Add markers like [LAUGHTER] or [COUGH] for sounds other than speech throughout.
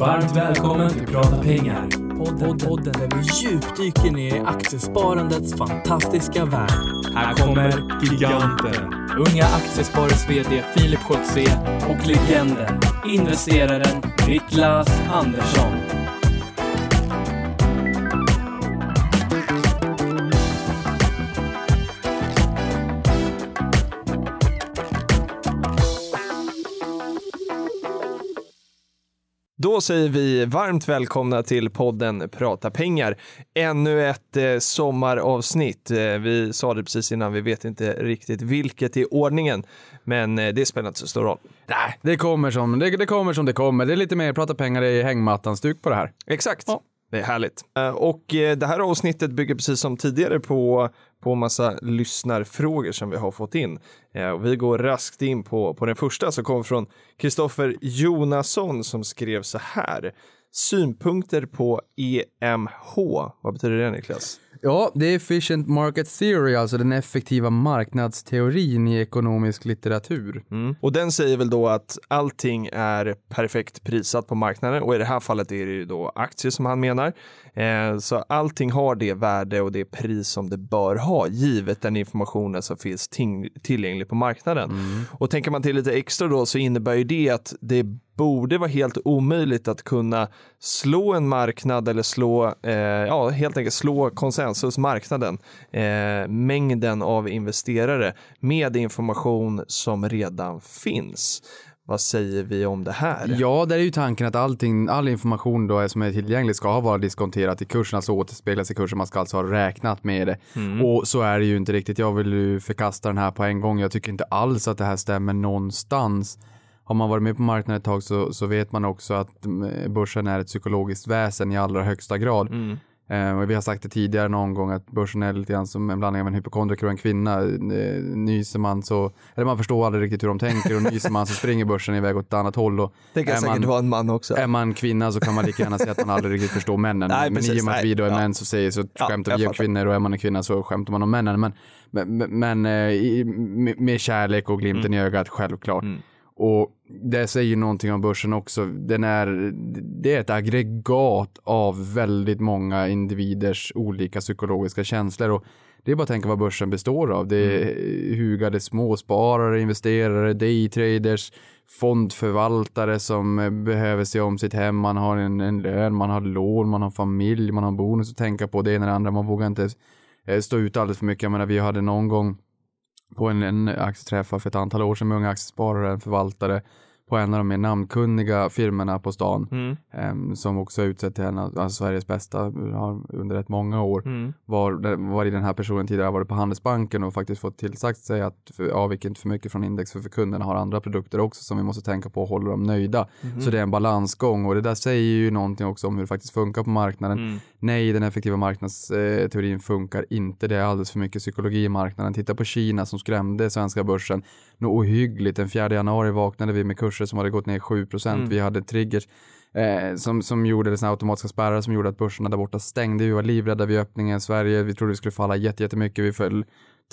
Varmt välkommen till Prata pengar. Podden, podden där vi djupdyker ner i aktiesparandets fantastiska värld. Här kommer giganten, Unga Aktiesparares VD Filip Scholtze och legenden, investeraren Niklas Andersson. Då säger vi varmt välkomna till podden Prata pengar. Ännu ett eh, sommaravsnitt. Eh, vi sa det precis innan, vi vet inte riktigt vilket i ordningen, men eh, det spelar inte så stor roll. Nej, det kommer som det, det kommer som det kommer. Det är lite mer prata pengar i hängmattan-stuk på det här. Exakt. Ja. Det är härligt. Och det här avsnittet bygger precis som tidigare på, på massa lyssnarfrågor som vi har fått in. Eh, Och vi går raskt in på, på den första som kom från Kristoffer Jonasson som skrev så här. Synpunkter på EMH. Vad betyder det Niklas? Ja, det är efficient market theory, alltså den effektiva marknadsteorin i ekonomisk litteratur. Mm. Och den säger väl då att allting är perfekt prissatt på marknaden och i det här fallet är det ju då aktier som han menar. Eh, så allting har det värde och det pris som det bör ha givet den informationen som finns ting- tillgänglig på marknaden. Och tänker man till lite extra då så innebär ju det att det borde vara helt omöjligt att kunna slå en marknad eller slå, eh, ja helt enkelt slå konsensusmarknaden, eh, mängden av investerare med information som redan finns. Vad säger vi om det här? Ja, där är ju tanken att allting, all information då som är tillgänglig ska ha varit diskonterat i kursen, alltså återspeglas i kursen. Man ska alltså ha räknat med det. Och så är det ju inte riktigt. Jag vill ju förkasta den här på en gång. Jag tycker inte alls att det här stämmer någonstans. Har man varit med på marknaden ett tag så, så vet man också att mm, börsen är ett psykologiskt väsen i allra högsta grad. Eh, och vi har sagt det tidigare någon gång att börsen är lite grann som en blandning av en hypokondriker och en kvinna. Eh, nyser man så, eller man förstår aldrig riktigt hur de tänker och nyser man så springer börsen iväg åt ett annat håll. Och det kan säkert man, vara en man också. är man kvinna så kan man lika gärna säga att man aldrig riktigt förstår männen. Nej, men precis, i och med att vi då är Ja. män så säger så Ja, skämtar vi om kvinnor och är man en kvinna så skämtar man om männen. Men, men, men eh, med, kärlek och glimten Mm. i ögat självklart. Och det säger någonting om börsen också. Den är, det är ett aggregat av väldigt många individers olika psykologiska känslor. Och det är bara att tänka vad börsen består av. Det är hugade småsparare, investerare, daytraders, fondförvaltare som eh, behöver se om sitt hem. Man har en, en lön, man har lån, man har familj, man har bonus att tänka på. Det ena och det andra. Man vågar inte eh, stå ut alldeles för mycket. Jag menar, vi hade någon gång på en, en aktieträff för ett antal år sedan med unga aktiesparare, en förvaltare på en av de mer namnkunniga firmorna på stan Mm. em, som också är utsedd till en av alltså Sveriges bästa under rätt många år. Mm. Var, var i den här personen tidigare varit på Handelsbanken och faktiskt fått tillsagt sig att för, avvik inte för mycket från index för, för kunderna har andra produkter också som vi måste tänka på och håller dem nöjda. Så det är en balansgång och det där säger ju någonting också om hur det faktiskt funkar på marknaden. Mm. Nej, den effektiva marknadsteorin funkar inte. Det är alldeles för mycket psykologi i marknaden. Titta på Kina som skrämde svenska börsen. Något ohyggligt. Den 4 januari vaknade vi med kurser som hade gått ner 7% Vi hade triggers eh, som, som gjorde det såna automatiska spärrar som gjorde att börserna där borta stängde. Vi var livrädda vid öppningen i Sverige. Vi trodde vi skulle falla jätte- jättemycket. Vi föll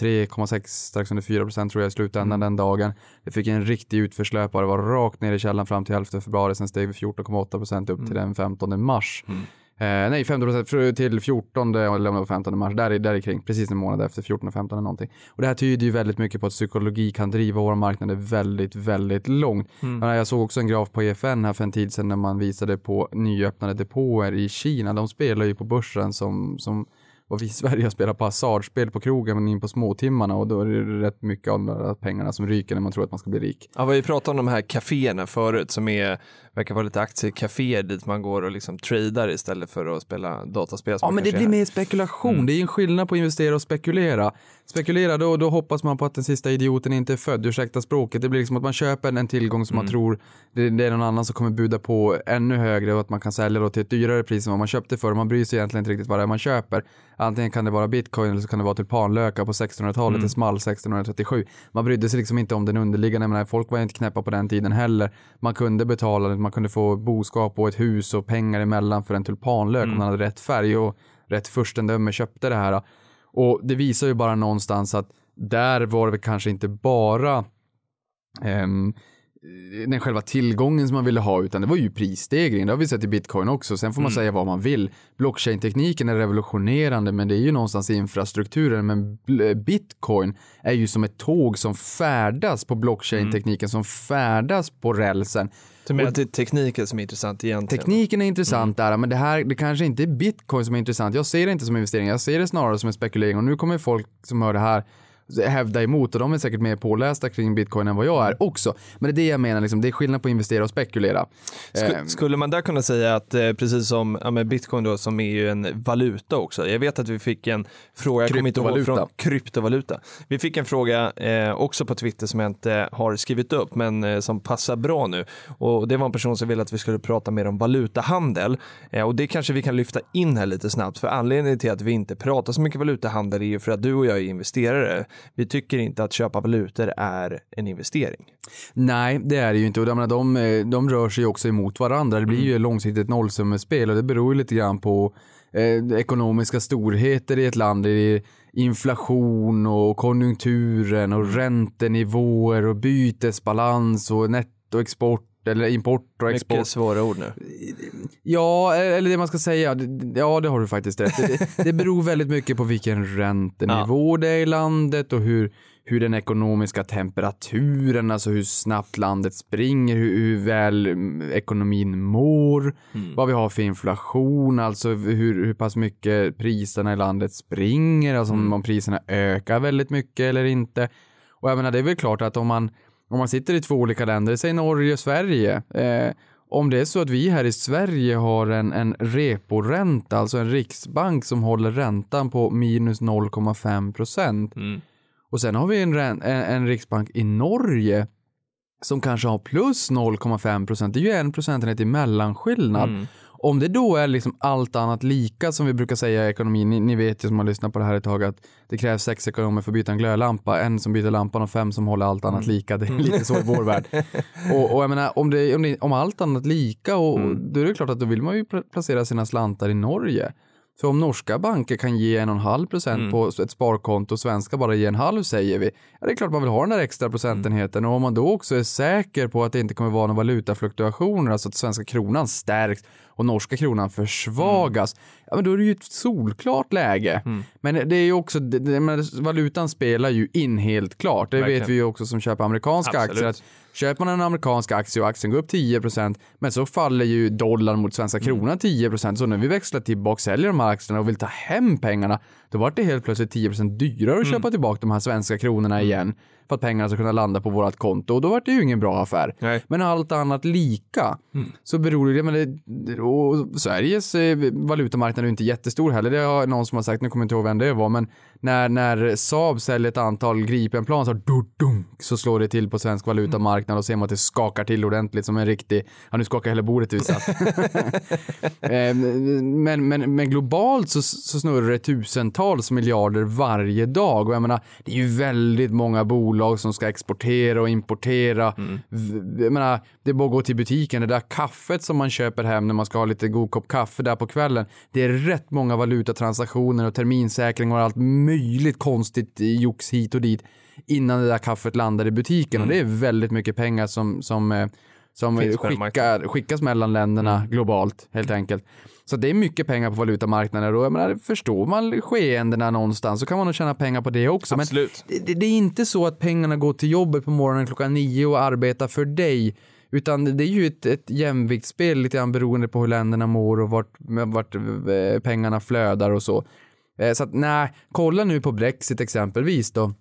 3,6 strax under 4 procent tror jag i slutändan den dagen. Vi fick en riktig utförslöpare, var rakt ner i källan fram till 11 februari, sen steg vi 14,8 procent upp till den 15 mars. Eh, nej, 15 procent fr- till 14 eller om det var 15 mars, där, där i kring, precis en månad efter 14 och 15 någonting. Och det här tyder ju väldigt mycket på att psykologi kan driva våra marknader väldigt, väldigt långt. Men Jag såg också en graf på EFN här för en tid sedan när man visade på nyöppnade depåer i Kina. De spelar ju på börsen som, som vad vi i Sverige har spelat på hasardspel på krogen men in på småtimmarna och då är det rätt mycket av de där pengarna som ryker när man tror att man ska bli rik. Ja, vi pratade om de här kaféerna förut som är, verkar vara lite aktiekaféer dit man går och liksom tradar istället för att spela dataspel. Ja, men det blir är. mer spekulation. Mm. Det är en skillnad på att investera och spekulera. Spekulera, då, då hoppas man på att den sista idioten inte är född, ursäkta språket. Det blir liksom att man köper en tillgång som Mm. man tror det, det är någon annan som kommer buda på ännu högre och att man kan sälja då till ett dyrare pris än vad man köpte för. Man bryr sig egentligen inte riktigt vad det är man köper. Antingen kan det vara bitcoin eller så kan det vara tulpanlökar på 1600-talet, Mm. det small 1637. Man brydde sig liksom inte om den underliggande, jag menar, folk var inte knäppa på den tiden heller. Man kunde betala, man kunde få boskap och ett hus och pengar emellan för en tulpanlök Mm. om man hade rätt färg och rätt furstendöme köpte det här. Och det visar ju bara någonstans att där var det kanske inte bara ehm, den själva tillgången som man ville ha utan det var ju prisstegring. Det har vi sett i bitcoin också. Sen får man säga vad man vill. Blockchain-tekniken är revolutionerande men det är ju någonstans i infrastrukturen. Men bl- bitcoin är ju som ett tåg som färdas på blockchain-tekniken som färdas på rälsen. Du menar att det är tekniken som är intressant egentligen? Tekniken är intressant där, men det här, det kanske inte är bitcoin som är intressant. Jag ser det inte som investering, jag ser det snarare som en spekulering och nu kommer folk som hör det här hävda emot och de är säkert mer pålästa kring bitcoin än vad jag är också. Men det är det jag menar, liksom, det är skillnad på att investera och spekulera. Sk- Eh, skulle man där kunna säga att eh, precis som ja, bitcoin då som är ju en valuta också. Jag vet att vi fick en fråga, Kryptovaluta. från kryptovaluta. Vi fick en fråga eh, också på Twitter som jag inte har skrivit upp men eh, som passar bra nu. Och det var en person som ville att vi skulle prata mer om valutahandel eh, och det kanske vi kan lyfta in här lite snabbt för anledningen till att vi inte pratar så mycket valutahandel är ju för att du och jag är investerare. Vi tycker inte att köpa valutor är en investering. Nej, det är det ju inte. Och jag menar, de, eh, de rör sig också emot varandra. Det blir ju långsiktigt ett nollsummespel och det beror ju lite grann på eh, ekonomiska storheter i ett land. Det är inflation och konjunkturen och räntenivåer och bytesbalans och nettoexport eller import och export. Mycket svåra ord nu. Ja, eller det man ska säga, ja det har du faktiskt rätt. Det, det beror väldigt mycket på vilken räntenivå det är i landet och hur, hur den ekonomiska temperaturen, alltså hur snabbt landet springer, hur, hur väl mm, ekonomin mår, vad vi har för inflation, alltså hur, hur pass mycket priserna i landet springer, alltså om, om priserna ökar väldigt mycket eller inte. Och jag menar, det är väl klart att om man, om man sitter i två olika länder, säg Norge och Sverige, eh, om det är så att vi här i Sverige har en, en reporänta, alltså en riksbank som håller räntan på minus 0,5 procent. Och sen har vi en, en, en riksbank i Norge som kanske har plus 0,5 procent. Det är ju en procentenhet i mellanskillnad. Om det då är liksom allt annat lika som vi brukar säga i ekonomin, ni, ni vet ju som har lyssnat på det här ett tag att det krävs sex ekonomer för att byta en glödlampa, en som byter lampan och fem som håller allt annat lika. Det är lite så i vår värld. [LAUGHS] Och, och jag menar, om, det, om, det, om allt annat lika, och, och då är det klart att då vill man ju pla- placera sina slantar i Norge. För om norska banker kan ge en och en halv procent på ett sparkonto och svenska bara ger en halv säger vi. Ja, det är klart man vill ha den där extra procentenheten och om man då också är säker på att det inte kommer vara några valutafluktuationer, alltså att svenska kronan stärks och norska kronan försvagas, ja men då är det ju ett solklart läge. Men det är ju också, det, det, valutan spelar ju in helt klart. Det vet Verkligen. vi ju också som köper amerikanska Absolut. aktier. Köper man en amerikansk aktie och aktien går upp 10% men så faller ju dollarn mot svenska kronan 10% så när vi växlar tillbaka säljer de här aktierna och vill ta hem pengarna då var det helt plötsligt 10% dyrare att köpa tillbaka de här svenska kronorna igen för att pengarna ska kunna landa på vårt konto och då var det ju ingen bra affär. Nej. Men allt annat lika så beror det, men det, och Sveriges eh, valutamarknad är ju inte jättestor heller. Det har någon som har sagt, nu kommer jag inte ihåg vem det var, men när, när Saab säljer ett antal Gripenplan så, dunk, så slår det till på svensk valutamarknad och ser man att det skakar till ordentligt som en riktig, ja nu skakar hela bordet vi satt. [LAUGHS] Eh, men, men, men globalt så, så snurrar det tusentals miljarder varje dag och jag menar, det är ju väldigt många bolag som ska exportera och importera. V- Jag menar, det är bara att gå till butiken, det där kaffet som man köper hem när man ska ha lite god kopp kaffe där på kvällen. Det är rätt många valutatransaktioner och terminsäkring och allt möjligt konstigt jox hit och dit innan det där kaffet landar i butiken och det är väldigt mycket pengar som, som eh, som skickar, skickas mellan länderna globalt helt enkelt. Så det är mycket pengar på valutamarknaden och jag menar, förstår man skeendena någonstans så kan man nog tjäna pengar på det också. Absolut. Men det, det, det är inte så att pengarna går till jobbet på morgonen klockan nio och arbetar för dig. Utan det är ju ett, ett jämviktsspel lite grann beroende på hur länderna mår och vart, vart eh, pengarna flödar och så. Eh, Så att nej, kolla nu på Brexit exempelvis då.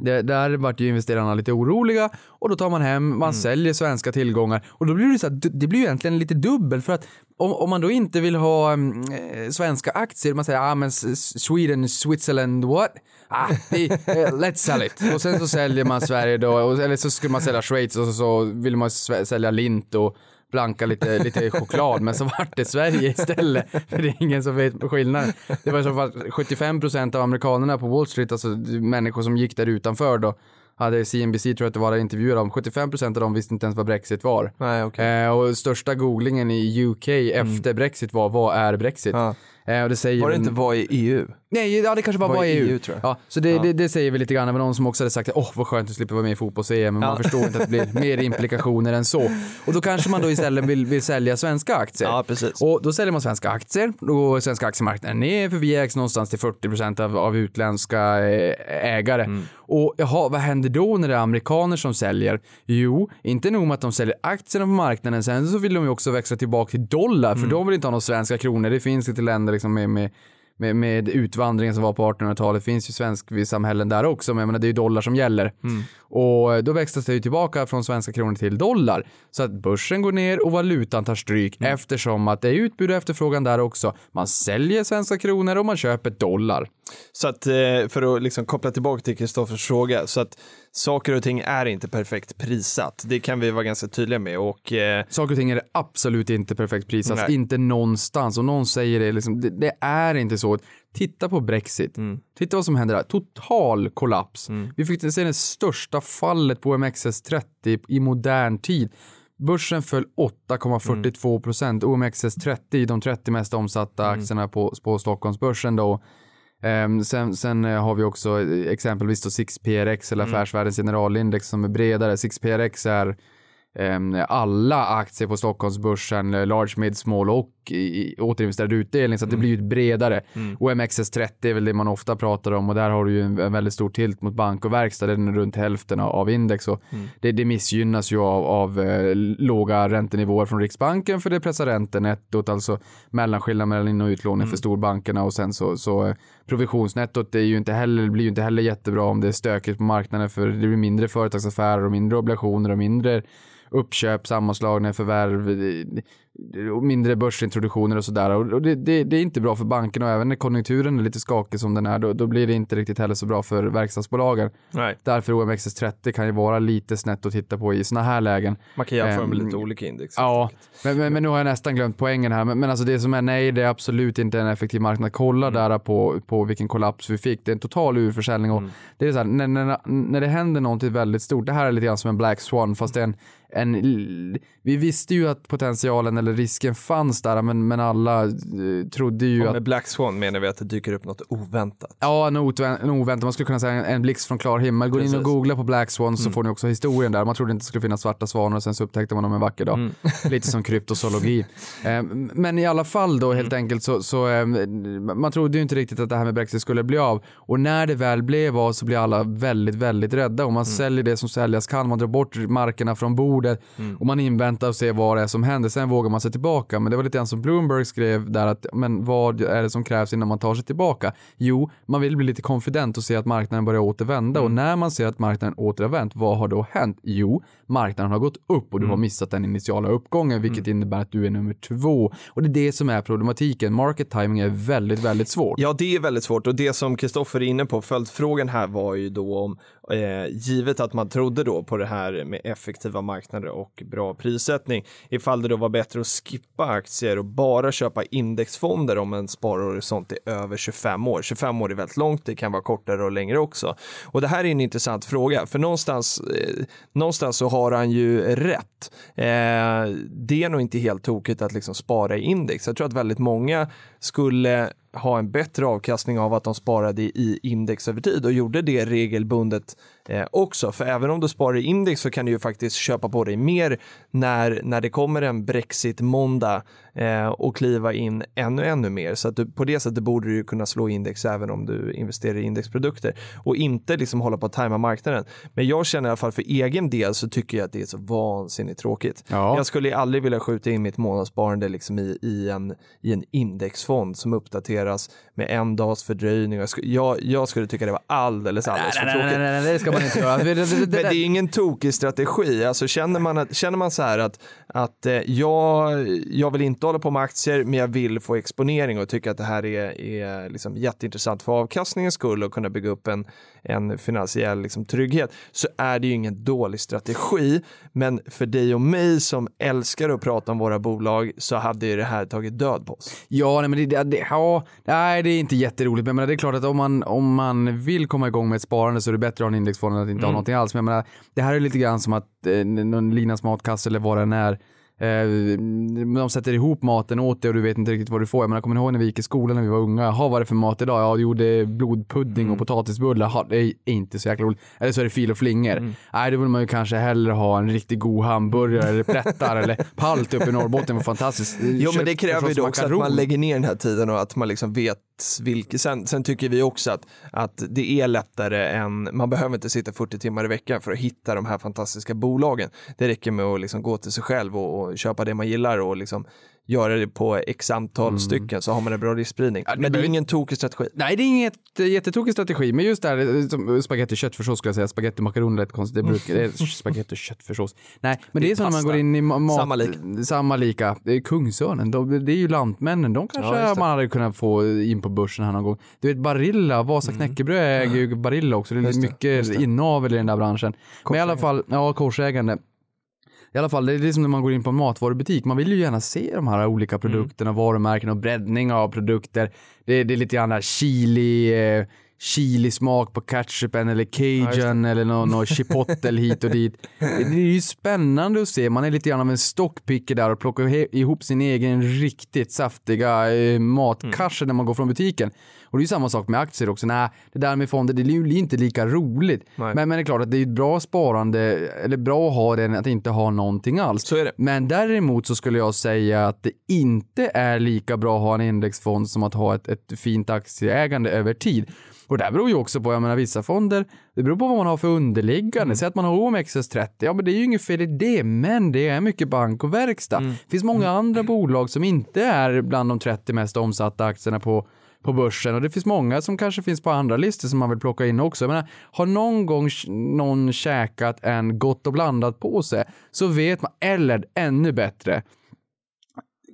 Det, där vart ju investerarna lite oroliga och då tar man hem, man säljer svenska tillgångar och då blir det så att det blir ju egentligen lite dubbel för att om, om man då inte vill ha mm, eh, svenska aktier, man säger ah men Sweden, Switzerland, what? Ah, eh, let's sell it. Och sen så säljer man Sverige då, och, eller så skulle man sälja Schweiz och så, så vill man sälja lint och blanka lite, lite choklad, men så vart det Sverige istället. För det är ingen som vet skillnaden. Det var i så fall 75% av amerikanerna på Wall Street, alltså människor som gick där utanför då, hade CNBC tror jag att det var intervjuer om, 75% av dem visste inte ens vad Brexit var. Nej, okej. Eh, och största googlingen i UK efter Brexit var, vad är Brexit? Ja. Eh, det säger Var det inte var i EU? Nej, ja det kanske bara Var var i EU. EU, tror jag. Ja, så det, Det, det säger väl lite grann. Det var någon som också hade sagt åh vad skönt att slippa vara med i fotbolls-EM, men man Ja. förstår inte att det blir [LAUGHS] mer implikationer än så. Och då kanske man då istället vill, vill sälja svenska aktier. Ja, precis. Och då säljer man svenska aktier, då går svenska aktiemarknaden ner för vi ägs någonstans till 40% av, av utländska eh, ägare. Mm. Och jaha, vad händer då när det är amerikaner som säljer? Jo, inte nog med att de säljer aktierna på marknaden, sen så vill de ju också växla tillbaka till dollar, Mm. för de vill inte ha några svenska kronor. Det finns lite länder liksom med, med med, med utvandringen som var på 1800-talet finns ju svensk samhällen där också, men jag menar, det är ju dollar som gäller. Mm. Och då växlas det ju tillbaka från svenska kronor till dollar. Så att börsen går ner och valutan tar stryk eftersom att det är utbud och efterfrågan där också. Man säljer svenska kronor och man köper dollar. Så att eh, för att liksom koppla tillbaka till Kristoffers fråga, så att saker och ting är inte perfekt prissatt. Det kan vi vara ganska tydliga med och eh, Saker och ting är absolut inte perfekt prissatt, Nej. inte någonstans. Och någon säger det, liksom, det, det är inte så. Titta på Brexit. Titta vad som händer där. Total kollaps. Vi fick se det största fallet på OMXS30 i modern tid. Börsen föll 8,42 procent. OMXS30, de 30 mest omsatta aktierna på, på Stockholmsbörsen då. Ehm, sen, sen eh, har vi också eh, exempelvis då 6PRX eller Affärsvärldens generalindex som är bredare. 6PRX är ehm, alla aktier på Stockholmsbörsen, eh, large, mid, small och i återinvesterad utdelning så att det blir ju bredare. OMXS30 är väl det man ofta pratar om och där har du ju en, en väldigt stor tilt mot bank och verkstad, den är runt hälften av, av index och det, det missgynnas ju av, av eh, låga räntenivåer från Riksbanken för det pressar räntenettot, alltså mellanskillnaden mellan in och utlåning för storbankerna och sen så, så eh, provisionsnettot är ju inte heller, blir ju inte heller jättebra om det är stökigt på marknaden för det blir mindre företagsaffärer och mindre obligationer och mindre uppköp, sammanslagningar, förvärv, och mindre börsintroduktioner och sådär. Och det, det, det är inte bra för bankerna och även när konjunkturen är lite skakig som den är, då, då blir det inte riktigt heller så bra för verkstadsbolagen. nej, Därför OMXS30 kan ju vara lite snett att titta på i såna här lägen. man kan jämföra med Ehm, lite olika index. Ja, men, men, men nu har jag nästan glömt poängen här. Men, men alltså det som är nej, det är absolut inte en effektiv marknad. Kolla där på, på vilken kollaps vi fick. Det är en total urförsäljning och det är så här, när, när, när det händer någonting väldigt stort, det här är lite grann som en black swan, fast det är en, en vi visste ju att potentialen eller risken fanns där, men, men alla eh, trodde ju Och att med Black Swan menar vi att det dyker upp något oväntat. Ja, en, en oväntat. Man skulle kunna säga en, en blixt från klar himmel. Gå in och Precis. googla på Black Swan så får ni också historien där. Man trodde inte det skulle finnas svarta svanar och sen så upptäckte man dem en vacker dag. [LAUGHS] Lite som kryptozoologi. [LAUGHS] Eh, men i alla fall då helt enkelt så, så eh, man trodde ju inte riktigt att det här med Brexit skulle bli av. Och när det väl blev av så blir alla väldigt, väldigt rädda och man säljer det som säljas kan. Man drar bort markerna från bordet och man inväntar och ser vad det är som händer. Sen vågar man sig tillbaka. Men det var lite grann som Bloomberg skrev där att men vad är det som krävs innan man tar sig tillbaka? Jo, man vill bli lite konfident och se att marknaden börjar återvända och när man ser att marknaden åter har vänt, vad har då hänt? Jo, marknaden har gått upp och du har missat den initiala uppgången, vilket innebär att du är nummer två. Och det är det som är problematiken. Market timing är väldigt, väldigt svårt. Ja, det är väldigt svårt och det som Kristoffer är inne på, följdfrågan här var ju då om, eh, givet att man trodde då på det här med effektiva marknader och bra prissättning, ifall det då var bättre att skippa aktier och bara köpa indexfonder om en sparhorisont är över 25 år. 25 år är väldigt långt, det kan vara kortare och längre också. Och det här är en intressant fråga, för någonstans, eh, någonstans så har han ju rätt. Eh, det är nog inte helt tokigt att liksom spara i index. Jag tror att väldigt många skulle ha en bättre avkastning av att de sparade i index över tid och gjorde det regelbundet eh, också. För även om du sparar i index så kan du ju faktiskt köpa på dig mer när, när det kommer en Brexit-måndag eh, och kliva in ännu, ännu mer. Så att du, på det sättet borde du kunna slå index även om du investerar i indexprodukter och inte liksom hålla på att tajma marknaden. Men jag känner i alla fall för egen del så tycker jag att det är så vansinnigt tråkigt. Ja. Jag skulle aldrig vilja skjuta in mitt månadssparande liksom i, i, en, i en indexfond som uppdateras med en dags fördröjning. Jag, skulle, jag, jag skulle tycka det var alldeles, alldeles för tråkigt. nej, det ska man inte göra. Det, det, det, Men det är ingen tokig strategi. Alltså känner, man att, känner man så här att, att eh, jag, jag vill inte hålla på med aktier, men jag vill få exponering och tycker att det här är, är liksom jätteintressant för avkastningens skull och kunna bygga upp en, en finansiell liksom, trygghet, så är det ju ingen dålig strategi. Men för dig och mig som älskar att prata om våra bolag så hade ju det här tagit död på oss. Ja, nej, men det, det, det, ja, nej, det är inte jätteroligt. Men det är klart att om man, om man vill komma igång med ett sparande så är det bättre att ha en indexfond än att inte ha någonting alls. Men jag menar, det här är lite grann som att eh, någon Linas matkasse eller vad den är Eh, de sätter ihop maten åt dig och du vet inte riktigt vad du får. Jag menar, kommer ni ihåg när vi gick i skolan när vi var unga? Jaha, vad är det för mat idag? Ja, det är blodpudding och potatisbullar. Jaha, det är inte så jäkla roligt. Eller så är det fil och flingor. Nej, då vill man ju kanske hellre ha en riktigt god hamburgare eller plättar eller palt uppe i Norrbotten. Vad fantastiskt. Jo men det kräver ju också att man lägger ner den här tiden och att man liksom vet vilket. Sen, sen tycker vi också att, att det är lättare än, man behöver inte sitta 40 timmar i veckan för att hitta de här fantastiska bolagen. Det räcker med att liksom gå till sig själv och, och köpa det man gillar och liksom göra det på x antal stycken så har man en bra riskspridning. Mm. det men det är ingen tokig strategi. Nej, det är inget eh, jättetokig strategi, men just där eh, som spagetti köttfärssås skulle jag säga, spagetti makaron lät konstigt, det [LAUGHS] brukar, det är spagetti köttfärssås. Nej, men det är, Det är så när man går in i ma- mat, Samma lik. samma lika. Det är Kungsörnen, de, det är ju lantmännen, de kanske Ja, det. man hade kunnat få in på börsen här någon gång. Du vet Barilla, Vasa knäckebröd äger ju Barilla också, det är Mm. Just det, mycket just det. inavel i den där branschen. Men i alla fall, ja korsägande. I alla fall, det är det som när man går in på en matvarubutik. Man vill ju gärna se de här olika produkterna, varumärken och breddning av produkter. Det, det är lite grann chili, eh, chilismak på ketchupen eller cajun eller någon, någon chipotle [LAUGHS] hit och dit. Det, det är ju spännande att se. Man är lite grann av en stockpicker där och plockar ihop sin egen riktigt saftiga eh, matkasse när man går från butiken. Och det är ju samma sak med aktier också. Nej, det där med fonder, det blir ju inte lika roligt. Nej. Men, men det är klart att det är ett bra sparande, eller bra att ha det än att inte ha någonting alls. Så är det. Men däremot så skulle jag säga att det inte är lika bra att ha en indexfond som att ha ett, ett fint aktieägande över tid. Och det här beror ju också på, jag menar vissa fonder, det beror på vad man har för underliggande. Mm. Säg att man har OMXS30, ja men det är ju inget fel i det, men det är mycket bank och verkstad. Mm. Det finns många andra bolag som inte är bland de 30 mest omsatta aktierna på på börsen och det finns många som kanske finns på andra listor som man vill plocka in också. Jag menar, har någon gång någon käkat en gott och blandat påse så vet man, eller ännu bättre,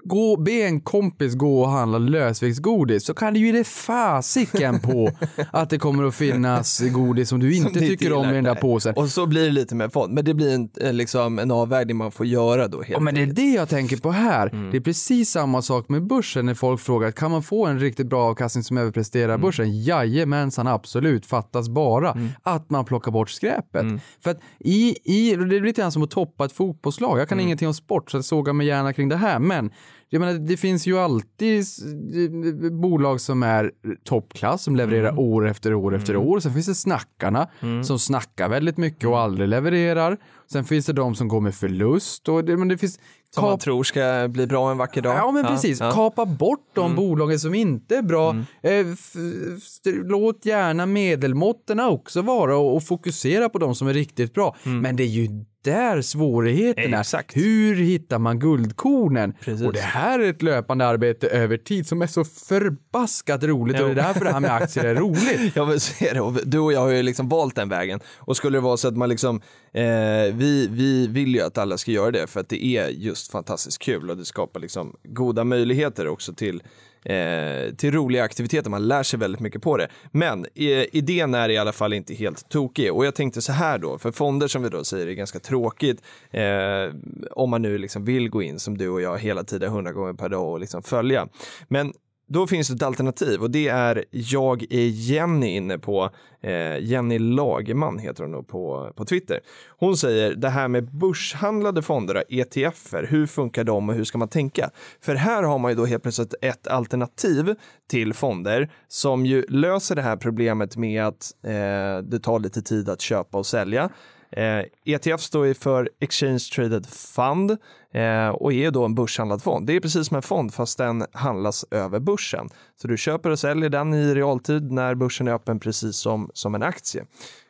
gå, be en kompis gå och handla lösviktsgodis så kan du ju det fasiken på [LAUGHS] att det kommer att finnas godis som du inte du tycker om i den där Nej. påsen. Och så blir det lite med fond, men det blir en, eh, liksom en avvägning man får göra då. Helt Ja, men det är det jag tänker på här. Mm. Det är precis samma sak med börsen när folk frågar kan man få en riktigt bra avkastning som överpresterar Mm. börsen? Jajamensan, absolut. Fattas bara att man plockar bort skräpet. Mm. För att i, i, det blir lite grann som att toppa ett fotbollslag. Jag kan Mm. ingenting om sport så jag sågar mig gärna kring det här. Men jag menar, det finns ju alltid eh, bolag som är toppklass som levererar Mm. år efter år efter år. Sen finns det snackarna som snackar väldigt mycket och aldrig levererar. Sen finns det de som går med förlust och det, men det finns Som man tror ska bli bra en vacker dag. Ja men precis, ja. Mm. kapa bort de bolagen som inte är bra. Eh, f- f- låt gärna medelmåtterna också vara och, och fokusera på de som är riktigt bra. Men det är ju där svårigheten är. Mm. Hur hittar man guldkornen? Precis. Och det här är ett löpande arbete över tid som är så förbaskat roligt Jo. och det är därför det här med aktier är roligt. [LAUGHS] Ja men så är det. Och du och jag har ju liksom valt den vägen. Och skulle det vara så att man liksom, eh, vi, vi vill ju att alla ska göra det för att det är just fantastiskt kul och det skapar liksom goda möjligheter också till Eh, till roliga aktiviteter, man lär sig väldigt mycket på det. Men eh, idén är i alla fall inte helt tokig och jag tänkte så här då, för fonder som vi då säger är ganska tråkigt eh, om man nu liksom vill gå in som du och jag hela tiden hundra gånger per dag och liksom följa. Men då finns det ett alternativ och det är Jag är Jenny inne på. Eh, Jenny Lagerman heter hon nog på, på Twitter. Hon säger det här med börshandlade fonder, ETFer, hur funkar de och hur ska man tänka? För här har man ju då helt plötsligt ett alternativ till fonder som ju löser det här problemet med att eh, det tar lite tid att köpa och sälja. Eh, ETF står ju för Exchange Traded Fund eh, och är då en börshandlad fond. Det är precis som en fond fast den handlas över börsen. Så du köper och säljer den i realtid när börsen är öppen precis som, som en aktie.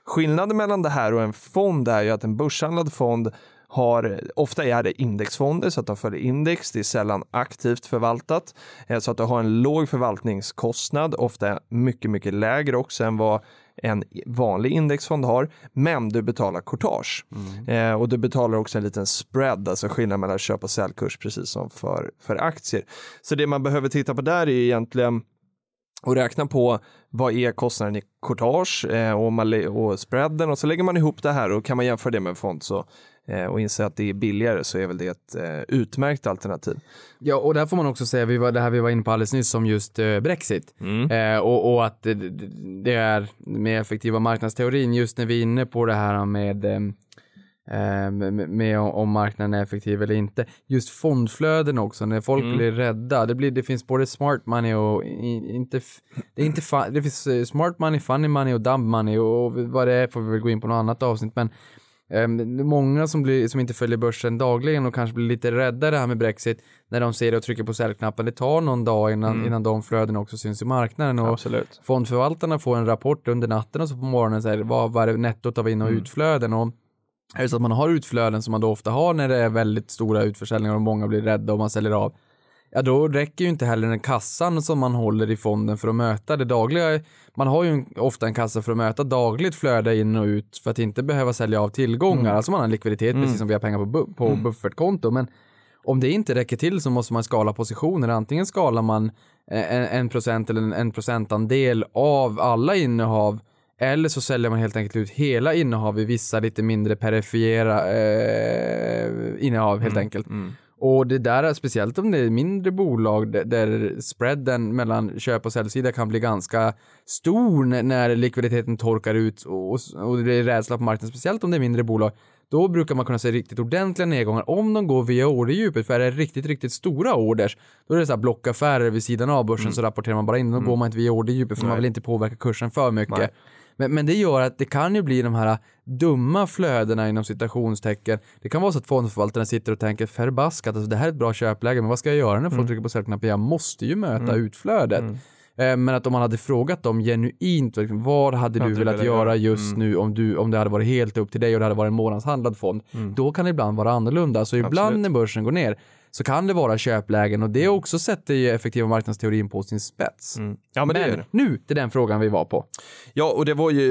Skillnaden mellan det här och en fond är ju att en börshandlad fond har, ofta är det indexfonder så att de följer index, det är sällan aktivt förvaltat, eh, så att du har en låg förvaltningskostnad, ofta mycket, mycket lägre också än vad en vanlig indexfond har, men du betalar courtage. Eh, och du betalar också en liten spread, alltså skillnad mellan köp och säljkurs, precis som för, för aktier. Så det man behöver titta på där är egentligen och räkna på vad är kostnaden i courtage eh, och, och spreaden och så lägger man ihop det här och kan man jämföra det med en fond så, eh, och inse att det är billigare så är väl det ett eh, utmärkt alternativ. Ja, och där får man också säga, vi var, det här vi var inne på alldeles nyss om just Brexit. Eh, och, och att det, är med effektiva marknadsteorin, just när vi är inne på det här med, med, med om, marknaden är effektiv eller inte. Just fondflöden också, när folk Mm. blir rädda. Det, blir, det finns både smart money och inte, det är inte det finns eh, smart money, funny money och dumb money och vad det är får vi väl gå in på något annat avsnitt. Men Ehm, är många som, blir, som inte följer börsen dagligen och kanske blir lite rädda det här med Brexit när de ser det och trycker på säljknappen. Det tar någon dag innan, Mm. innan de flödena också syns i marknaden. Och Absolut. fondförvaltarna får en rapport under natten och så på morgonen säger vad var det nettot av in och Mm. utflöden. Och är det så att man har utflöden som man då ofta har när det är väldigt stora utförsäljningar och många blir rädda och man säljer av. Ja, då räcker ju inte heller den kassan som man håller i fonden för att möta det dagliga. Man har ju ofta en kassa för att möta dagligt flöde in och ut för att inte behöva sälja av tillgångar. Mm. Alltså man har en likviditet precis som vi har pengar på, bu- på buffertkonto. Men om det inte räcker till så måste man skala positioner. Antingen skalar man eh, en, en procent eller en, en procentandel av alla innehav eller så säljer man helt enkelt ut hela innehav i vissa lite mindre perifera eh, innehav helt enkelt. Mm. Och det där är speciellt om det är mindre bolag där, spreaden mellan köp och säljsida kan bli ganska stor när, likviditeten torkar ut och, och det är rädsla på marknaden, speciellt om det är mindre bolag. Då brukar man kunna se riktigt ordentliga nedgångar om de går via orderdjupet. För är det riktigt, riktigt stora orders, då är det så här blockaffärer vid sidan av börsen så rapporterar man bara in. Då går man inte via orderdjupet för man Nej. vill inte påverka kursen för mycket. Nej. Men, men det gör att det kan ju bli de här dumma flödena inom citationstecken. Det kan vara så att fondförvaltarna sitter och tänker förbaskat, alltså det här är ett bra köpläge, men vad ska jag göra när folk trycker på säljknappen? Jag måste ju möta utflödet. Eh, Men att om man hade frågat dem genuint, liksom, vad hade du du velat göra göra? just nu om, du, om det hade varit helt upp till dig och det hade varit en månadshandlad fond? Då kan det ibland vara annorlunda. Så ibland Absolut. när börsen går ner så kan det vara köplägen och det också sätter ju effektiva marknadsteorin på sin spets. Mm. Ja, men det är det. nu till den frågan vi var på. Ja, och det var ju,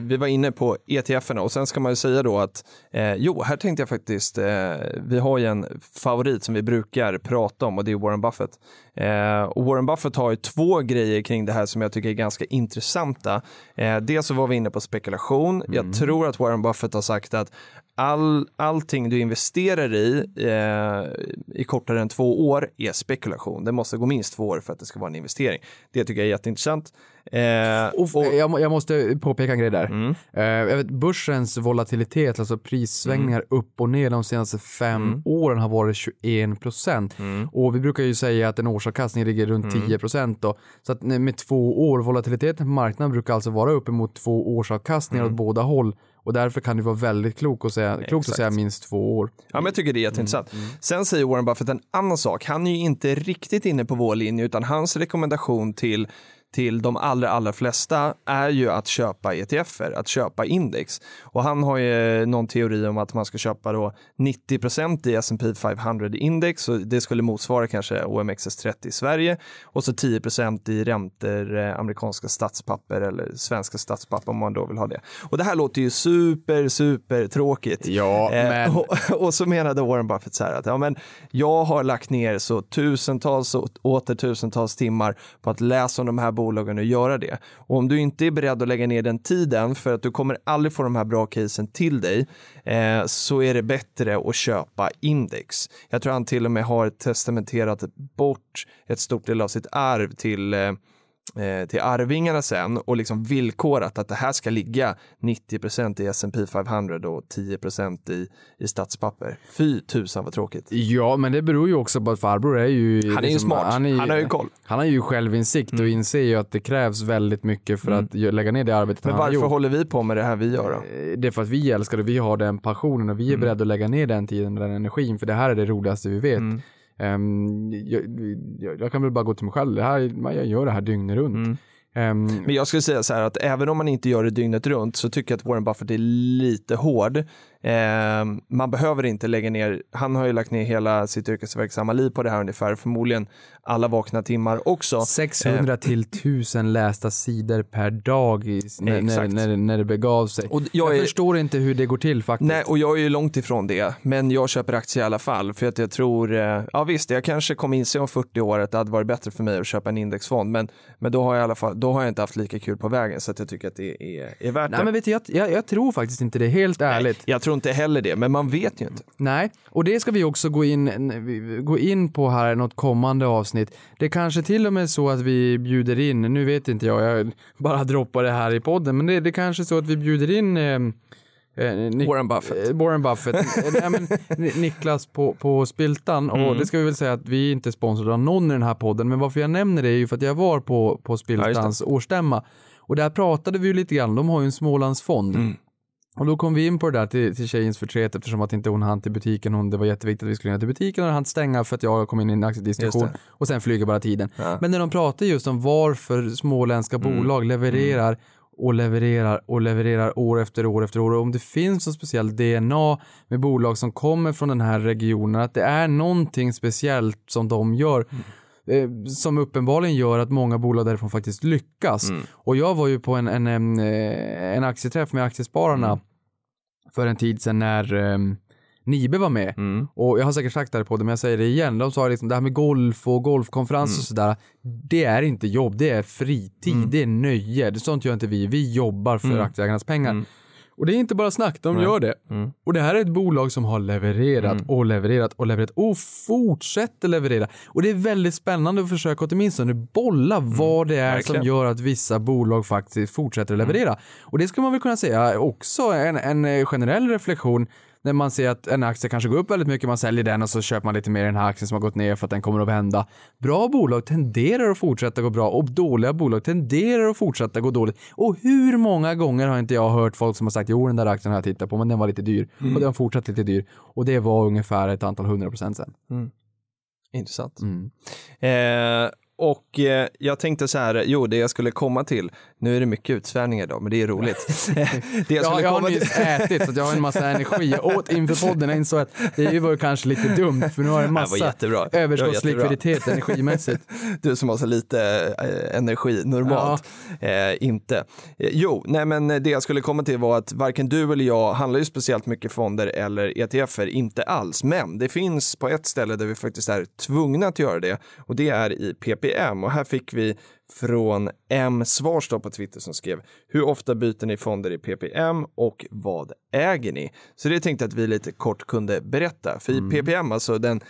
vi var inne på ETFerna och sen ska man ju säga då att, eh, jo, här tänkte jag faktiskt, eh, vi har ju en favorit som vi brukar prata om och det är Warren Buffett. Eh, och Warren Buffett har ju två grejer kring det här som jag tycker är ganska intressanta. Eh, dels så var vi inne på spekulation. Jag tror att Warren Buffett har sagt att all, allting du investerar i eh, i kortare än två år är spekulation. Det måste gå minst två år för att det ska vara en investering. Det tycker jag är jätteintressant. Eh, Och, jag, må- jag måste påpeka en grej där. Mm. Eh, jag vet, börsens volatilitet, alltså prissvängningar Mm. upp och ner de senaste fem åren har varit 21 procent. Mm. Och vi brukar ju säga att en årsavkastning ligger runt 10 procent då. Så att med två år, volatiliteten på marknaden brukar alltså vara uppemot två årsavkastningar åt båda håll. Och därför kan det vara väldigt klokt att säga, klokt att Mm. Säga minst två år. Ja, men jag tycker det är jätteintressant. Sen säger Warren Buffett en annan sak. Han är ju inte riktigt inne på vår linje, utan hans rekommendation till till de allra, allra flesta är ju att köpa ETFer, att köpa index. Och han har ju någon teori om att man ska köpa då 90% i S&P 500 index och det skulle motsvara kanske OMXS30 i Sverige och så 10% i räntor, eh, amerikanska statspapper eller svenska statspapper om man då vill ha det. Och det här låter ju super, super tråkigt. Ja, Eh, men- och, [LAUGHS] och så menade Warren Buffett så här att ja, men jag har lagt ner så tusentals och åter tusentals timmar på att läsa om de här bolagen att göra det. Och om du inte är beredd att lägga ner den tiden för att du kommer aldrig få de här bra casen till dig eh, så är det bättre att köpa index. Jag tror han till och med har testamenterat bort ett stort del av sitt arv till eh, till arvingarna sen och liksom villkorat att det här ska ligga 90% i S&P 500 och 10 i, i statspapper. Fy tusan vad tråkigt. Ja, men det beror ju också på att farbror är ju... liksom- Han är ju smart. Han, har ju koll. Han har ju självinsikt och inser ju att det krävs väldigt mycket för att gö- lägga ner det arbetet Men han har varför gjort. håller vi på med det här vi gör då? Eh, Det är för att vi älskar det, vi har den passionen och vi är beredda att lägga ner den tiden och den energin för det här är det roligaste vi vet. Mm. Ehm, jag, jag, jag kan väl bara gå till mig själv, det här, jag gör det här dygnet runt. Ehm, Men jag skulle säga så här att även om man inte gör det dygnet runt så tycker jag att Warren Buffett är lite hård. Eh, man behöver inte lägga ner, han har ju lagt ner hela sitt yrkesverksamma liv på det här ungefär, förmodligen alla vakna timmar också. 600 till 1000 lästa sidor per dag i, när, när, Exakt. när, när det begav sig. Och jag jag är- förstår inte hur det går till faktiskt. Nej, och jag är ju långt ifrån det, men jag köper aktier i alla fall för att jag tror, eh, ja visst, jag kanske kommer inse om 40 år att det hade varit bättre för mig att köpa en indexfond, men, men då har jag i alla fall, då har jag inte haft lika kul på vägen så att jag tycker att det är, är värt Nej det. men vet du, jag, jag, jag tror faktiskt inte det, helt ärligt. Jag tror inte heller det, men man vet ju inte. Nej, och det ska vi också gå in, gå in på här i något kommande avsnitt. Det är kanske till och med så att vi bjuder in, nu vet inte jag, jag bara droppar det här i podden, men det, det är kanske så att vi bjuder in eh, Eh, Nick- Warren Buffett. eh, Warren Buffett. Eh, Nej, men, Ni- Niklas på, på Spiltan. Och Mm. det ska vi väl säga att vi är inte sponsrade av någon i den här podden. Men varför jag nämner det är ju för att jag var på, på Spiltans årsstämma. Och där pratade vi ju lite grann. De har ju en Smålandsfond. Mm. Och då kom vi in på det där till, till tjejens förtret eftersom att inte hon hann till butiken. Hon, det var jätteviktigt att vi skulle ner till butiken och hann stänga för att jag kom in i en aktiediskussion. Och sen flyger bara tiden. Ja. Men när de pratar just om varför småländska Mm. bolag levererar och levererar och levererar år efter år efter år och om det finns något speciellt DNA med bolag som kommer från den här regionen, att det är någonting speciellt som de gör Mm. eh, som uppenbarligen gör att många bolag därifrån faktiskt lyckas. Mm. Och jag var ju på en, en, en, eh, en aktieträff med Aktiespararna Mm. För en tid sedan när um, Nibe var med. Mm. Och jag har säkert sagt det här på det, men jag säger det igen. De sa liksom det här med golf och golfkonferens och sådär. Det är inte jobb, det är fritid, Mm. det är nöje. Det sånt gör inte vi. Vi jobbar för Mm. aktieägarnas pengar. Mm. Och det är inte bara snack, de Nej. gör det. Mm. Och det här är ett bolag som har levererat Mm. och levererat och levererat och fortsätter leverera. Och det är väldigt spännande att försöka åtminstone bolla vad det är Mm. Verkligen. Mm. som gör att vissa bolag faktiskt fortsätter leverera. Och det ska man väl kunna säga också en, en eh, generell reflektion när man ser att en aktie kanske går upp väldigt mycket, man säljer den och så köper man lite mer i den här aktien som har gått ner för att den kommer att vända. Bra bolag tenderar att fortsätta gå bra och dåliga bolag tenderar att fortsätta gå dåligt. Och hur många gånger har inte jag hört folk som har sagt jo den där aktien har jag tittat på men den var lite dyr och den har fortsatt lite dyr och det var ungefär ett antal hundra procent sen. Intressant. Mm. Eh, och eh, jag tänkte så här, jo det jag skulle komma till, nu är det mycket utsvävningar idag, men det är roligt. [LAUGHS] [LAUGHS] det jag Ja, jag har nyss ätit så att jag har en massa energi. Jag åt inför podden och insåg att det var ju kanske lite dumt för nu har jag en massa överskottslikviditet energimässigt. [LAUGHS] Du som har så lite eh, energi normalt. Eh, inte. Eh, jo, nej men det jag skulle komma till var att varken du eller jag handlar ju speciellt mycket fonder eller ETFer, inte alls. Men det finns på ett ställe där vi faktiskt är tvungna att göra det och det är i PPM. Och här fick vi från M Svarstad på Twitter som skrev hur ofta byter ni fonder i PPM och vad äger ni? Så det tänkte jag att vi lite kort kunde berätta. För i PPM, alltså den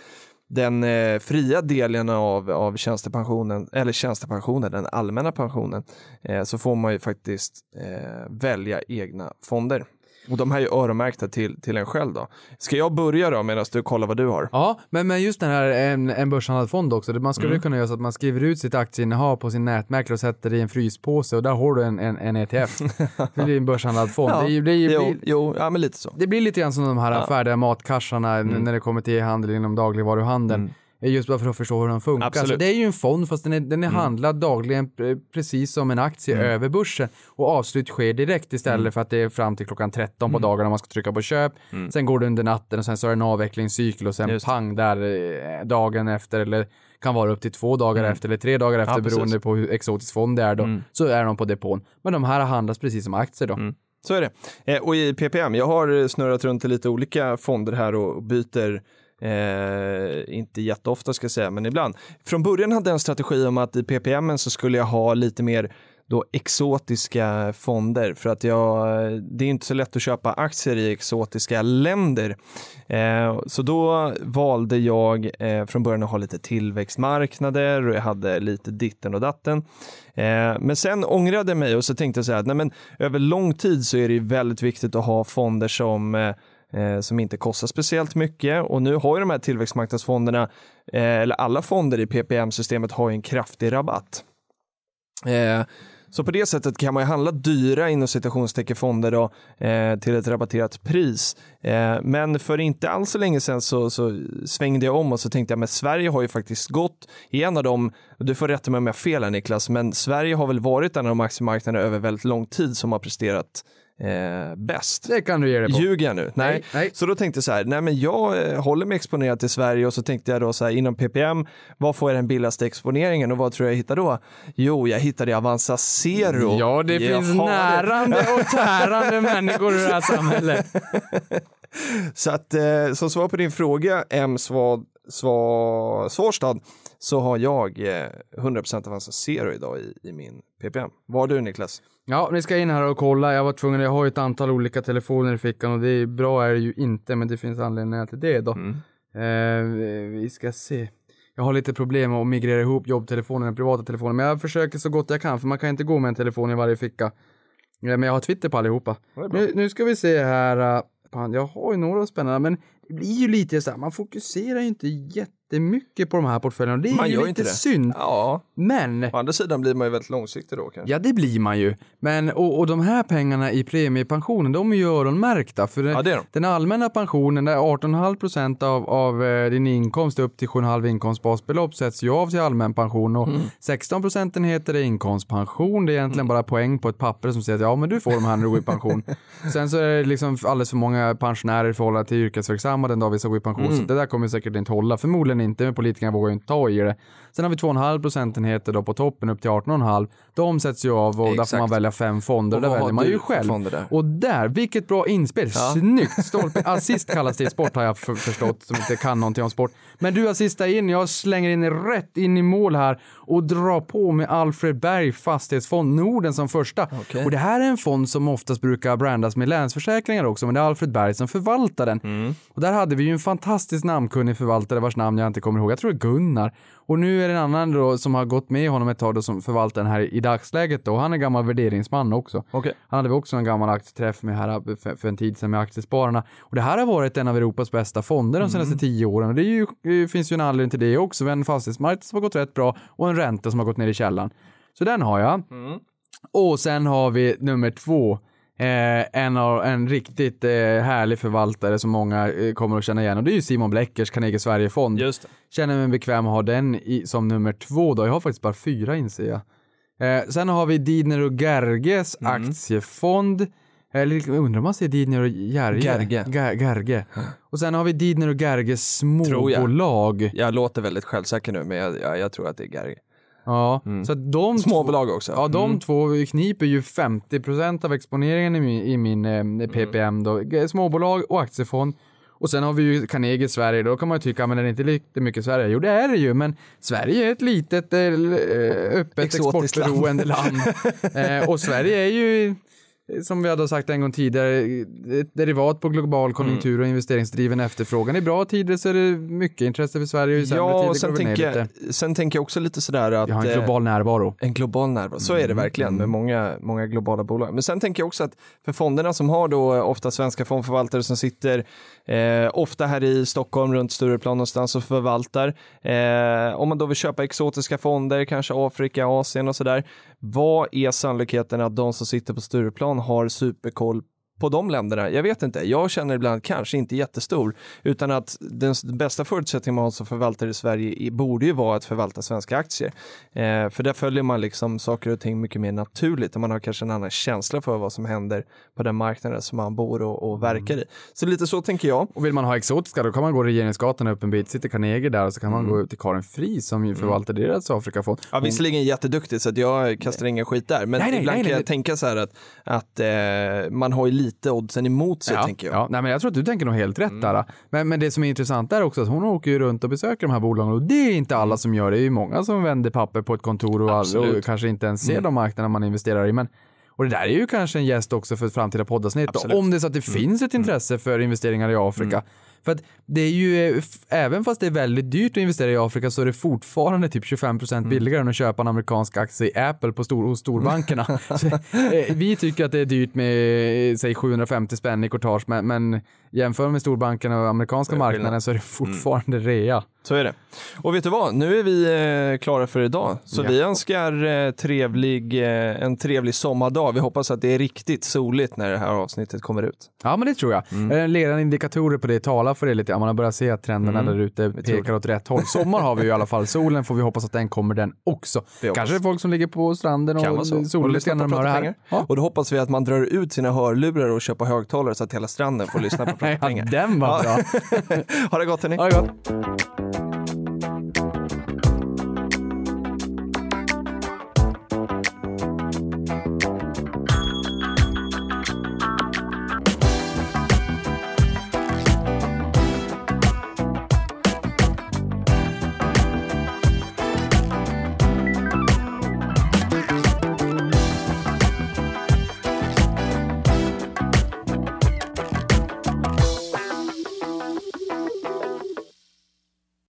den eh, fria delen av, av tjänstepensionen, eller tjänstepensionen, den allmänna pensionen, eh, så får man ju faktiskt eh, välja egna fonder. Och de här är ju öronmärkta till, till en själv då. Ska jag börja då medan du kollar vad du har? Ja, men, men just den här en, en börshandlad fond också. det- Man skulle kunna göra så att man skriver ut sitt aktieinnehav på sin nätmäklare och sätter det i en fryspåse och där har du en, en, en ETF. [LAUGHS] det blir en börshandlad fond. Ja, Det, det, ju- Jo, blir, jo, ja men lite så. det blir lite grann som de här Ja. färdiga matkassarna n- när det kommer till e-handel inom dagligvaruhandeln. Mm. Just bara för att förstå hur de funkar. Absolut. Så det är ju en fond fast den är, den är handlad dagligen pre- precis som en aktie över börsen och avslut sker direkt istället för att det är fram till klockan 13 på dagarna man ska trycka på köp. Sen går det under natten och sen så är det en avvecklingscykel och sen Just pang där eh, dagen efter eller kan vara upp till två dagar efter eller tre dagar efter precis. beroende på hur exotisk fond det är då. Så är de på depån. Men de här handlas precis som aktier då. Så är det. Eh, och i PPM, jag har snurrat runt i lite olika fonder här och byter Eh, inte jätteofta ska jag säga, men ibland. Från början hade jag en strategi om att i PPM så skulle jag ha lite mer då exotiska fonder för att jag, det är inte så lätt att köpa aktier i exotiska länder. Eh, så då valde jag eh, från början att ha lite tillväxtmarknader och jag hade lite ditten och datten. Eh, men sen ångrade jag mig och så tänkte jag så här att nej, men över lång tid så är det ju väldigt viktigt att ha fonder som eh, Eh, som inte kostar speciellt mycket och nu har ju de här tillväxtmarknadsfonderna, eh, eller alla fonder i PPM-systemet har ju en kraftig rabatt. Eh, så på det sättet kan man ju handla dyra inom citationstecken fonder då, eh, till ett rabatterat pris. Eh, men för inte alls så länge sedan så, så svängde jag om och så tänkte jag men Sverige har ju faktiskt gått i en av dem, du får rätta mig om jag har fel här Niklas, men Sverige har väl varit en av de aktiemarknaderna över väldigt lång tid som har presterat eh, bäst. Det kan du ge dig på. Ljuger jag nu? Nej. Nej, nej. Så då tänkte jag så här, nej men jag eh, håller mig exponerad till Sverige och så tänkte jag då så här inom PPM, vad får jag den billigaste exponeringen och vad tror jag jag hittar då? Jo, jag hittade Avanza Zero. Ja, det Jaha, finns närande och tärande [LAUGHS] människor i det här samhället. Så att eh, som svar på din fråga, M. Svad, Sva, Svarstad, så har jag eh, 100% Avanza Zero idag i, i min PPM. Vad har du Niklas? Ja, vi ska in här och kolla. Jag var tvungen, jag har ju ett antal olika telefoner i fickan och det är bra är det ju inte, men det finns anledningar till det då. Eh, vi ska se. Jag har lite problem med att migrera ihop jobbtelefonen och privata telefonen, men jag försöker så gott jag kan, för man kan inte gå med en telefon i varje ficka. Ja, men jag har Twitter på allihopa. Nu, nu ska vi se här. Fan, jag har ju några spännande, men det blir ju lite så här, man fokuserar ju inte jättemycket på de här portföljerna. och Det är Man ju gör lite inte det. synd. Ja, Men å andra sidan blir man ju väldigt långsiktig då kanske. Ja, det blir man ju. Men, och, och de här pengarna i premiepensionen, de är ju öronmärkta. För den, Ja, det är de. den allmänna pensionen, där 18,5 procent av, av eh, din inkomst upp till 7,5 inkomstbasbelopp sätts ju av till allmän pension och Mm. 16 procentenheter är inkomstpension. Det är egentligen bara poäng på ett papper som säger att ja, men du får de här när du går i pension. [LAUGHS] Sen så är det liksom alldeles för många pensionärer i förhållande till yrkesverksamma den dag vi ska gå i pension. Mm. Så det där kommer säkert inte hålla. Förmodligen inte, men politikerna vågar ju inte ta i det. Sen har vi 2,5 procentenheter då på toppen upp till 18,5. De sätts ju av och där får Exakt. man välja fem fonder. Och där väljer man ju själv. där? Och där, vilket bra inspel. Ja. Snyggt! Stolpe. [LAUGHS] Assist kallas det i sport har jag för, förstått som inte kan någonting om sport. Men du assistar in, jag slänger in rätt in i mål här och drar på med Alfred Berg Fastighetsfond Norden som första. Okej. Och det här är en fond som oftast brukar brandas med Länsförsäkringar också, men det är Alfred Berg som förvaltar den. Mm. Och där hade vi ju en fantastiskt namnkunnig förvaltare vars namn jag inte kommer ihåg. Jag tror det är Gunnar. Och nu är det en annan då som har gått med honom ett tag då som förvaltar den här i dagsläget då. Han är gammal värderingsman också. Okej. Han hade vi också en gammal aktieträff med här för, för en tid sedan med Aktiespararna. Och det här har varit en av Europas bästa fonder de senaste tio åren. Och det, är ju, det finns ju en anledning till det också. En fastighetsmarknad som har gått rätt bra och en ränta som har gått ner i källan. Så den har jag. Och sen har vi nummer två. Eh, en, av, en riktigt eh, härlig förvaltare som många eh, kommer att känna igen och det är ju Simon Bleckers Carnegie Sverige-fond. Just det. Känner mig bekväm att ha den i, som nummer två då. Jag har faktiskt bara fyra inser jag. Eh, sen har vi Didner och Gerges Mm. aktiefond. Eller undrar om man säger Didner och Gerge? Gerge. Gerge. Och sen har vi Didner och Gerges Tror jag. småbolag. Jag låter väldigt självsäker nu, men jag, jag, jag tror att det är Gary. Ja, så att de Småbolag också. Ja, de Mm. två kniper ju 50% av exponeringen i min, i min eh, PPM då. G- Småbolag och aktiefond. Och sen har vi ju Carnegie Sverige, då kan man ju tycka, men är det inte lika mycket Sverige? Jo, det är det ju, men Sverige är ett litet, eh, eh, öppet, Exotiskt land. exportberoende land. [LAUGHS] eh, och Sverige är ju, som vi hade sagt en gång tidigare, ett derivat på global konjunktur och investeringsdriven efterfrågan. I bra tider så är det mycket intresse för Sverige och i sämre Ja, tider sen går det ner tänker, lite. jag, sen tänker jag också lite sådär att... Vi har en eh, global närvaro. En global närvaro, så är det verkligen med många, många globala bolag. Men sen tänker jag också att för fonderna som har då ofta svenska fondförvaltare som sitter eh, ofta här i Stockholm runt Stureplan någonstans och förvaltar. Eh, om man då vill köpa exotiska fonder, kanske Afrika, Asien och sådär. Vad är sannolikheten att de som sitter på Stureplan har superkoll på de länderna? Jag vet inte. Jag känner ibland kanske inte jättestor, utan att den bästa förutsättningen man har som förvaltare i Sverige borde ju vara att förvalta svenska aktier. Eh, för där följer man liksom saker och ting mycket mer naturligt och man har kanske en annan känsla för vad som händer på den marknaden som man bor och, och verkar i. Så lite så tänker jag. Och vill man ha exotiska då kan man gå Regeringsgatan upp en bit, sitter Carnegie där och så kan man Mm. gå till Karin Fri som ju förvaltar deras Afrikafond. Ja, visserligen jätteduktig så att jag kastar ingen skit där, men Nej, nej, ibland kan jag tänka så här att, att eh, man har ju lite oddsen emot sig, ja, tänker jag. Mm. Ja, nej, men jag tror att du tänker nog helt rätt där. Men, men det som är intressant där också är att hon åker ju runt och besöker de här bolagen och det är inte alla som gör det. Det är ju många som vänder papper på ett kontor och, all. Mm. och kanske inte ens ser de marknaderna man investerar i. Men, och det där är ju kanske en gäst också för ett framtida poddavsnitt. Mm. Om det är så att det finns ett intresse för investeringar i Afrika. För att det är ju, eh, även fast det är väldigt dyrt att investera i Afrika så är det fortfarande typ 25% Mm. billigare än att köpa en amerikansk aktie i Apple på stor, hos storbankerna. [LAUGHS] så, eh, vi tycker att det är dyrt med, eh, säg 750 spänn i courtage, men, men jämför med storbankerna och amerikanska marknaden så är det fortfarande rea. Så är det. Och vet du vad, nu är vi eh, klara för idag. Så Ja. vi önskar eh, trevlig, eh, en trevlig sommardag. Vi hoppas att det är riktigt soligt när det här avsnittet kommer ut. Ja, men det tror jag. Mm. Mm. Ledande indikatorer på det talar för det lite. Ja, man har börjat se att trenderna Mm. där ute pekar åt rätt håll. Sommar har vi ju i alla fall. Solen får vi hoppas att den kommer den också. Det hoppas. Kanske folk som ligger på stranden och. Och soligt lyssna när de hör det här. Ja. Och då hoppas vi att man drar ut sina hörlurar och köper högtalare så att hela stranden får lyssna på Prata [LAUGHS] Ja, pengar. den var Ja. bra. [LAUGHS] ha det gott hörni. Ha det gott.